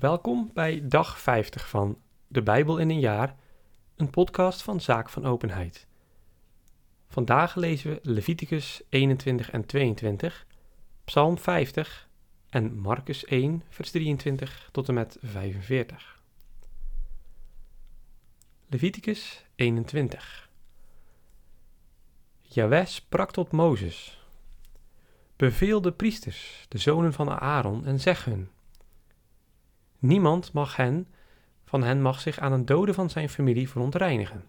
Welkom bij dag 50 van De Bijbel in een jaar, een podcast van Zaak van Openheid. Vandaag lezen we Leviticus 21 en 22, Psalm 50 en Marcus 1, vers 23 tot en met 45. Leviticus 21 Jaweh sprak tot Mozes: Beveel de priesters, de zonen van Aaron, en zeg hun: Niemand mag hen, van hen mag zich aan een dode van zijn familie verontreinigen,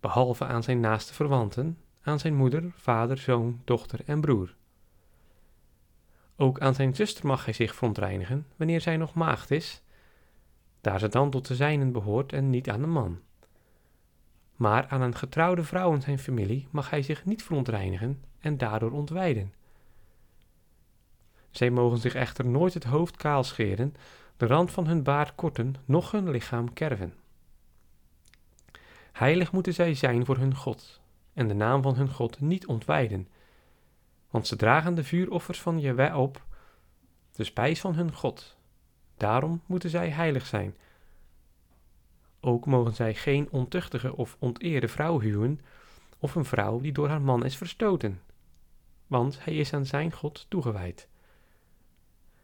behalve aan zijn naaste verwanten, aan zijn moeder, vader, zoon, dochter en broer. Ook aan zijn zuster mag hij zich verontreinigen, wanneer zij nog maagd is, daar ze dan tot de zijnen behoort en niet aan de man. Maar aan een getrouwde vrouw in zijn familie mag hij zich niet verontreinigen en daardoor ontwijden. Zij mogen zich echter nooit het hoofd kaal scheren, de rand van hun baard korten, noch hun lichaam kerven. Heilig moeten zij zijn voor hun God, en de naam van hun God niet ontwijden, want ze dragen de vuuroffers van Jehovah op, de spijs van hun God. Daarom moeten zij heilig zijn. Ook mogen zij geen ontuchtige of onteerde vrouw huwen, of een vrouw die door haar man is verstoten, want hij is aan zijn God toegewijd.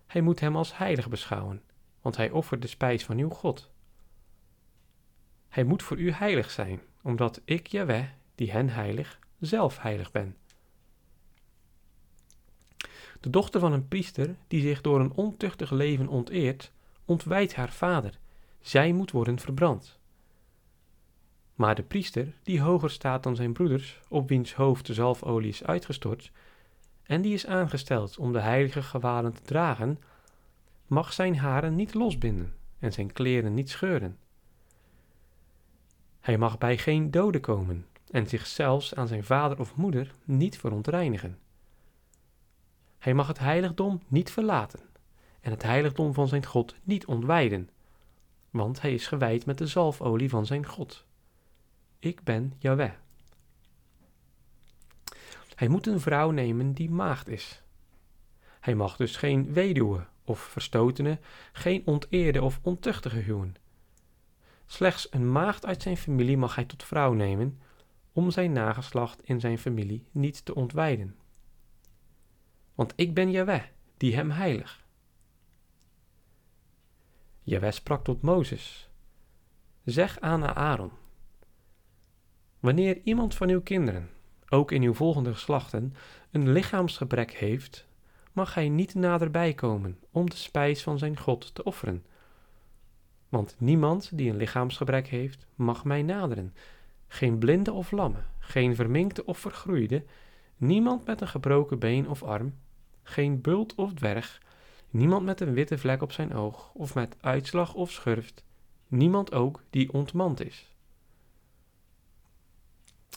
Hij moet hem als heilig beschouwen, want hij offert de spijs van uw God. Hij moet voor u heilig zijn, omdat ik, Jaweh, die hen heilig, zelf heilig ben. De dochter van een priester die zich door een ontuchtig leven onteert, ontwijdt haar vader. Zij moet worden verbrand. Maar de priester, die hoger staat dan zijn broeders, op wiens hoofd de zalfolie is uitgestort, en die is aangesteld om de heilige gewaden te dragen, mag zijn haren niet losbinden en zijn kleren niet scheuren. Hij mag bij geen dode komen en zich zelfs aan zijn vader of moeder niet verontreinigen. Hij mag het heiligdom niet verlaten en het heiligdom van zijn God niet ontwijden, want hij is gewijd met de zalfolie van zijn God. Ik ben Yahweh. Hij moet een vrouw nemen die maagd is. Hij mag dus geen weduwe of verstotene, geen onteerde of ontuchtige huwen. Slechts een maagd uit zijn familie mag hij tot vrouw nemen, om zijn nageslacht in zijn familie niet te ontwijden. Want ik ben Jaweh, die hem heilig. Jaweh sprak tot Mozes: Zeg aan Aaron: Wanneer iemand van uw kinderen, ook in uw volgende geslachten, een lichaamsgebrek heeft, mag hij niet naderbij komen om de spijs van zijn God te offeren. Want niemand die een lichaamsgebrek heeft, mag mij naderen. Geen blinde of lamme, geen verminkte of vergroeide, niemand met een gebroken been of arm, geen bult of dwerg, niemand met een witte vlek op zijn oog of met uitslag of schurft, niemand ook die ontmand is.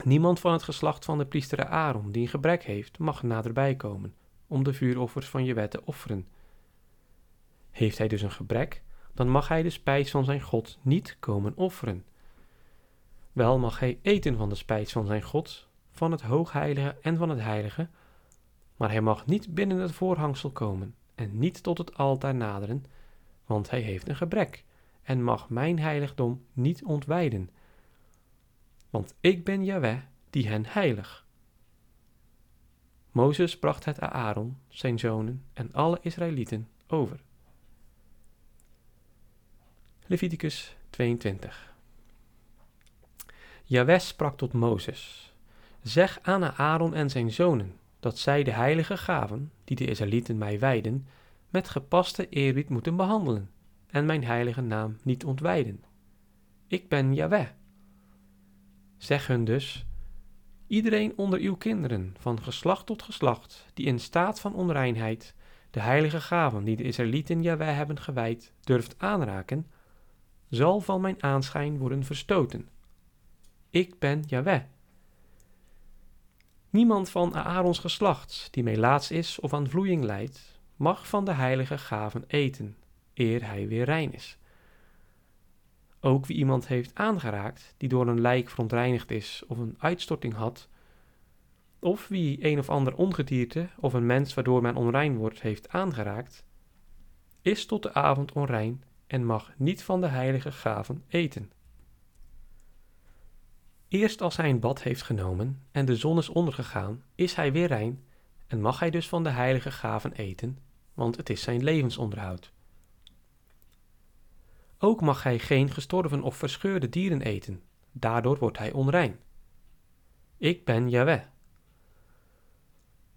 Niemand van het geslacht van de priester Aaron die een gebrek heeft, mag naderbij komen om de vuuroffers van je wet te offeren. Heeft hij dus een gebrek, dan mag hij de spijs van zijn God niet komen offeren. Wel mag hij eten van de spijs van zijn God, van het hoogheilige en van het heilige, maar hij mag niet binnen het voorhangsel komen en niet tot het altaar naderen, want hij heeft een gebrek en mag mijn heiligdom niet ontwijden. Want ik ben Jahweh die hen heilig. Mozes bracht het aan Aaron, zijn zonen en alle Israëlieten over. Leviticus 22 Jawes sprak tot Mozes, zeg aan Aaron en zijn zonen, dat zij de heilige gaven, die de Israëlieten mij wijden, met gepaste eerbied moeten behandelen en mijn heilige naam niet ontwijden. Ik ben Jaweh. Zeg hun dus, Iedereen onder uw kinderen, van geslacht tot geslacht, die in staat van onreinheid de heilige gaven die de Israëlieten Jahweh hebben gewijd, durft aanraken, zal van mijn aanschijn worden verstoten. Ik ben Jahweh. Niemand van Aarons geslacht, die melaats is of aan vloeiing leidt, mag van de heilige gaven eten, eer hij weer rein is. Ook wie iemand heeft aangeraakt, die door een lijk verontreinigd is of een uitstorting had, of wie een of ander ongedierte of een mens waardoor men onrein wordt heeft aangeraakt, is tot de avond onrein en mag niet van de heilige gaven eten. Eerst als hij een bad heeft genomen en de zon is ondergegaan, is hij weer rein en mag hij dus van de heilige gaven eten, want het is zijn levensonderhoud. Ook mag hij geen gestorven of verscheurde dieren eten, daardoor wordt hij onrein. Ik ben Yahweh.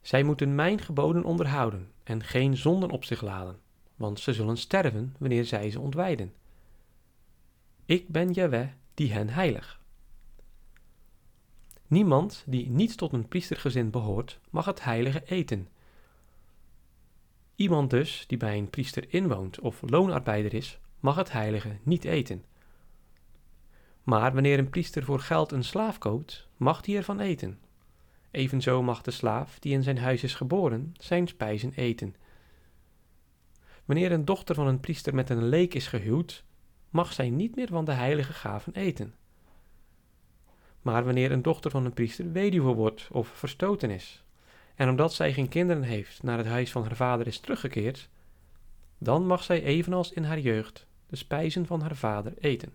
Zij moeten mijn geboden onderhouden en geen zonden op zich laden, want ze zullen sterven wanneer zij ze ontwijden. Ik ben Yahweh die hen heilig. Niemand die niet tot een priestergezin behoort, mag het heilige eten. Iemand dus die bij een priester inwoont of loonarbeider is, mag het heilige niet eten. Maar wanneer een priester voor geld een slaaf koopt, mag hij ervan eten. Evenzo mag de slaaf die in zijn huis is geboren zijn spijzen eten. Wanneer een dochter van een priester met een leek is gehuwd, mag zij niet meer van de heilige gaven eten. Maar wanneer een dochter van een priester weduwe wordt of verstoten is, en omdat zij geen kinderen heeft naar het huis van haar vader is teruggekeerd, dan mag zij evenals in haar jeugd de spijzen van haar vader eten.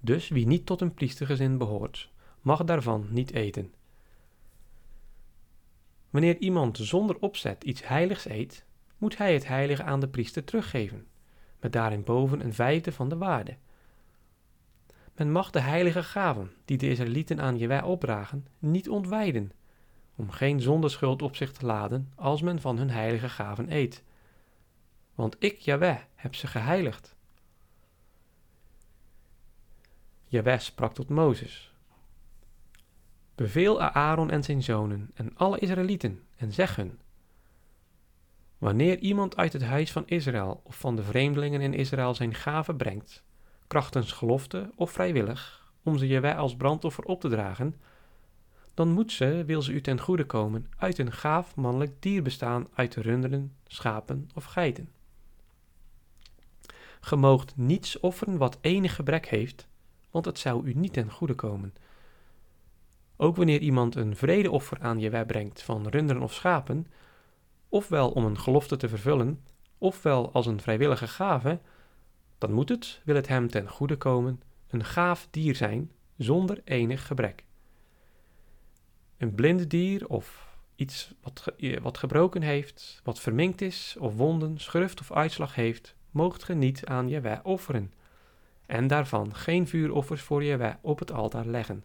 Dus wie niet tot een priestergezin behoort, mag daarvan niet eten. Wanneer iemand zonder opzet iets heiligs eet, moet hij het heilige aan de priester teruggeven, met daarin boven een vijfde van de waarde. Men mag de heilige gaven die de Israëlieten aan Jehovah opdragen niet ontwijden, om geen zondeschuld op zich te laden als men van hun heilige gaven eet. Want ik, Jahweh, heb ze geheiligd. Jahweh sprak tot Mozes. Beveel Aaron en zijn zonen en alle Israëlieten en zeg hun: Wanneer iemand uit het huis van Israël of van de vreemdelingen in Israël zijn gave brengt, krachtens gelofte of vrijwillig, om ze wij als brandoffer op te dragen, dan moet ze, wil ze u ten goede komen, uit een gaaf mannelijk dier bestaan uit runderen, schapen of geiten. Ge moogt niets offeren wat enig gebrek heeft, want het zou u niet ten goede komen. Ook wanneer iemand een vredeoffer aan je brengt van runderen of schapen, ofwel om een gelofte te vervullen, ofwel als een vrijwillige gave, dan moet het, wil het hem ten goede komen, een gaaf dier zijn, zonder enig gebrek. Een blinde dier of iets wat, wat gebroken heeft, wat verminkt is, of wonden, schurft of uitslag heeft, moogt ge niet aan Jehovah offeren, en daarvan geen vuuroffers voor Jehovah op het altaar leggen.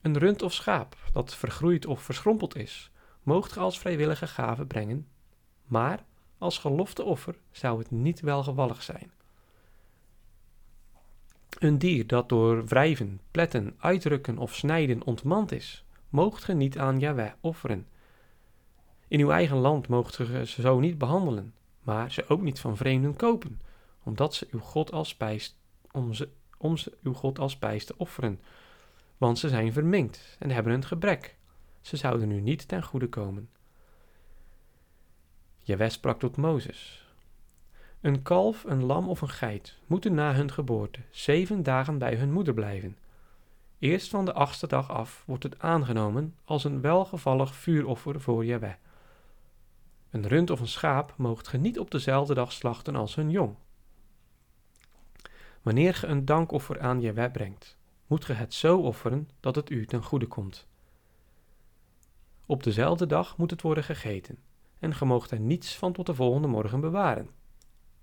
Een rund of schaap dat vergroeid of verschrompeld is, moogt ge als vrijwillige gave brengen, maar als gelofte offer zou het niet welgevallig zijn. Een dier dat door wrijven, pletten, uitrukken of snijden ontmand is, moogt ge niet aan Jahweh offeren. In uw eigen land moogt ge ze zo niet behandelen, maar ze ook niet van vreemden kopen, omdat ze uw God als om ze, uw God als spijs te offeren. Want ze zijn verminkt en hebben een gebrek. Ze zouden u niet ten goede komen. Jaweh sprak tot Mozes. Een kalf, een lam of een geit moeten na hun geboorte zeven dagen bij hun moeder blijven. Eerst van de achtste dag af wordt het aangenomen als een welgevallig vuuroffer voor Jaweh. Een rund of een schaap moogt ge niet op dezelfde dag slachten als hun jong. Wanneer ge een dankoffer aan Jaweh brengt, moet ge het zo offeren dat het u ten goede komt. Op dezelfde dag moet het worden gegeten en ge moogt er niets van tot de volgende morgen bewaren.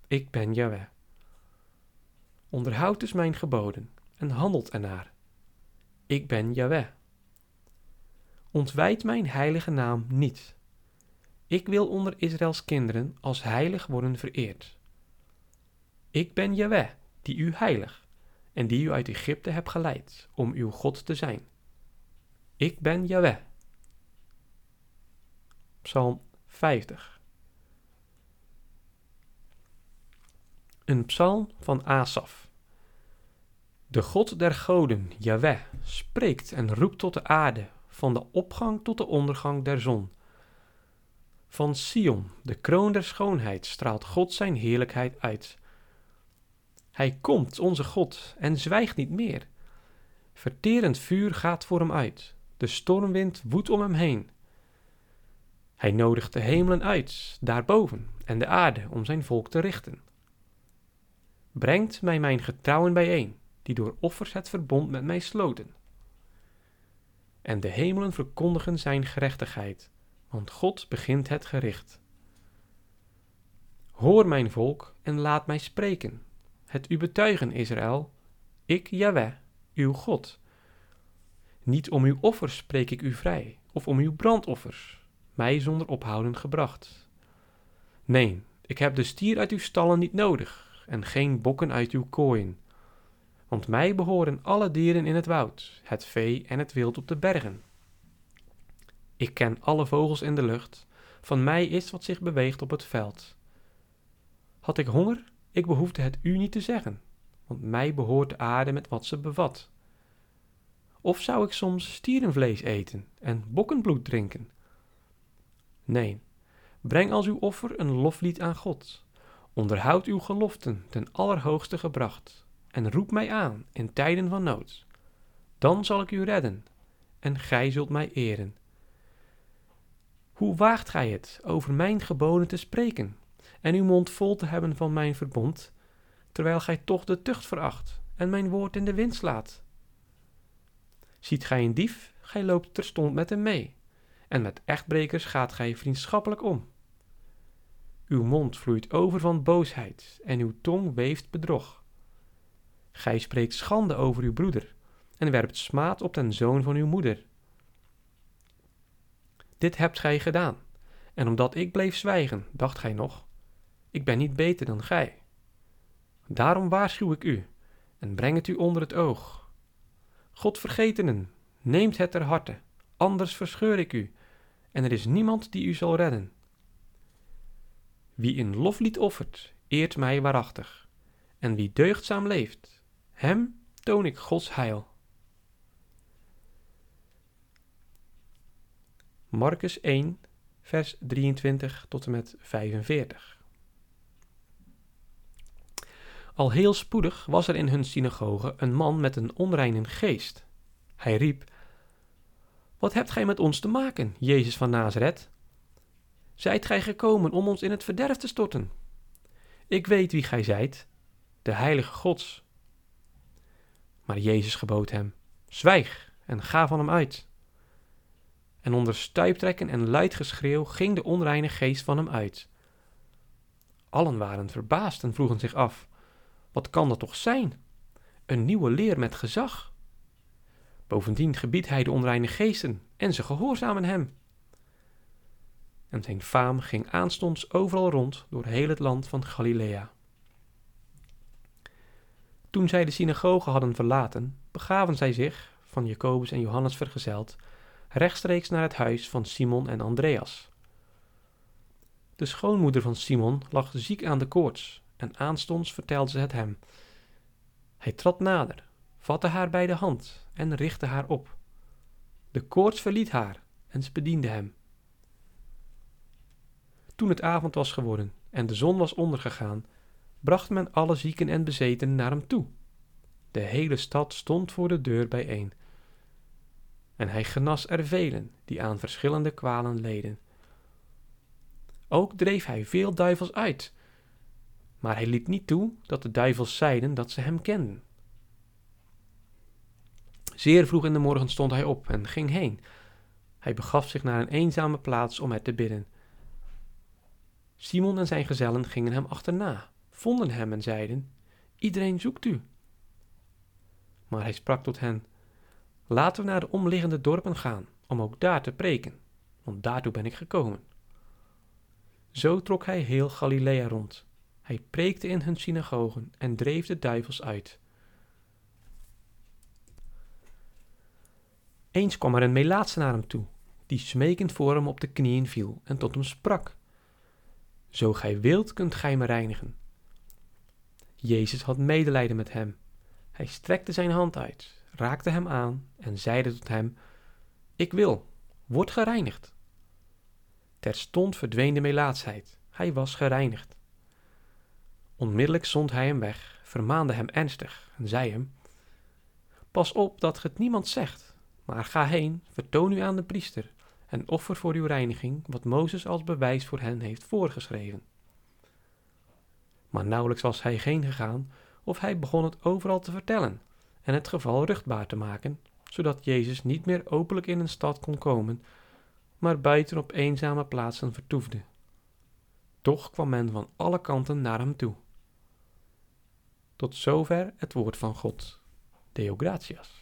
Ik ben Jahweh. Onderhoud dus mijn geboden en handelt ernaar. Ik ben Jahweh. Ontwijd mijn heilige naam niet. Ik wil onder Israëls kinderen als heilig worden vereerd. Ik ben Jahweh, die u heilig en die u uit Egypte heb geleid om uw God te zijn. Ik ben Jahweh. Psalm 50. Een psalm van Asaf. De God der goden, Jahweh, spreekt en roept tot de aarde, van de opgang tot de ondergang der zon. Van Sion, de kroon der schoonheid, straalt God zijn heerlijkheid uit. Hij komt, onze God, en zwijgt niet meer. Verterend vuur gaat voor hem uit, de stormwind woedt om hem heen. Hij nodigt de hemelen uit, daarboven, en de aarde om zijn volk te richten. Brengt mij mijn getrouwen bijeen, die door offers het verbond met mij sloten. En de hemelen verkondigen zijn gerechtigheid, want God begint het gericht. Hoor mijn volk en laat mij spreken, het u betuigen, Israël, ik, Jahweh, uw God. Niet om uw offers spreek ik u vrij, of om uw brandoffers, mij zonder ophouden gebracht. Nee, ik heb de stier uit uw stallen niet nodig, en geen bokken uit uw kooien. Want mij behoren alle dieren in het woud, het vee en het wild op de bergen. Ik ken alle vogels in de lucht, van mij is wat zich beweegt op het veld. Had ik honger, ik behoefde het u niet te zeggen, want mij behoort de aarde met wat ze bevat. Of zou ik soms stierenvlees eten en bokkenbloed drinken? Nee, breng als uw offer een loflied aan God. Onderhoud uw geloften ten allerhoogste gebracht en roep mij aan in tijden van nood. Dan zal ik u redden en gij zult mij eren. Hoe waagt gij het over mijn geboden te spreken en uw mond vol te hebben van mijn verbond, terwijl gij toch de tucht veracht en mijn woord in de wind slaat? Ziet gij een dief, gij loopt terstond met hem mee, en met echtbrekers gaat gij vriendschappelijk om. Uw mond vloeit over van boosheid en uw tong weeft bedrog. Gij spreekt schande over uw broeder en werpt smaad op den zoon van uw moeder. Dit hebt gij gedaan, en omdat ik bleef zwijgen, dacht gij nog, ik ben niet beter dan gij. Daarom waarschuw ik u en breng het u onder het oog. God vergetenen, neemt het ter harte, anders verscheur ik u, en er is niemand die u zal redden. Wie een loflied offert, eert mij waarachtig, en wie deugdzaam leeft, hem toon ik Gods heil. Marcus 1, vers 23 tot en met 45. Al heel spoedig was er in hun synagoge een man met een onreine geest. Hij riep: Wat hebt gij met ons te maken, Jezus van Nazareth? Zijt gij gekomen om ons in het verderf te storten? Ik weet wie gij zijt, de heilige Gods. Maar Jezus gebood hem: Zwijg en ga van hem uit. En onder stuiptrekken en luid geschreeuw ging de onreine geest van hem uit. Allen waren verbaasd en vroegen zich af: wat kan dat toch zijn? Een nieuwe leer met gezag. Bovendien gebiedt hij de onreine geesten en ze gehoorzamen hem. En zijn faam ging aanstonds overal rond door heel het land van Galilea. Toen zij de synagoge hadden verlaten, begaven zij zich, van Jacobus en Johannes vergezeld, rechtstreeks naar het huis van Simon en Andreas. De schoonmoeder van Simon lag ziek aan de koorts en aanstonds vertelde ze het hem. Hij trad nader, vatte haar bij de hand en richtte haar op. De koorts verliet haar en ze bediende hem. Toen het avond was geworden en de zon was ondergegaan, bracht men alle zieken en bezetenen naar hem toe. De hele stad stond voor de deur bijeen. En hij genas er velen die aan verschillende kwalen leden. Ook dreef hij veel duivels uit maar hij liet niet toe dat de duivels zeiden dat ze hem kenden. Zeer vroeg in de morgen stond hij op en ging heen. Hij begaf zich naar een eenzame plaats om het te bidden. Simon en zijn gezellen gingen hem achterna, vonden hem en zeiden: Iedereen zoekt u. Maar hij sprak tot hen: Laten we naar de omliggende dorpen gaan, om ook daar te preken, want daartoe ben ik gekomen. Zo trok hij heel Galilea rond hij preekte in hun synagogen en dreef de duivels uit. Eens kwam er een melaatse naar hem toe, die smekend voor hem op de knieën viel en tot hem sprak. Zo gij wilt, kunt gij me reinigen. Jezus had medelijden met hem. Hij strekte zijn hand uit, raakte hem aan en zeide tot hem: Ik wil, word gereinigd. Terstond verdween de melaatsheid. Hij was gereinigd. Onmiddellijk zond hij hem weg, vermaande hem ernstig en zei hem: Pas op dat het niemand zegt, maar ga heen, vertoon u aan de priester en offer voor uw reiniging wat Mozes als bewijs voor hen heeft voorgeschreven. Maar nauwelijks was hij heen gegaan of hij begon het overal te vertellen en het geval ruchtbaar te maken, zodat Jezus niet meer openlijk in een stad kon komen, maar buiten op eenzame plaatsen vertoefde. Toch kwam men van alle kanten naar hem toe. Tot zover het woord van God. Deo gratias.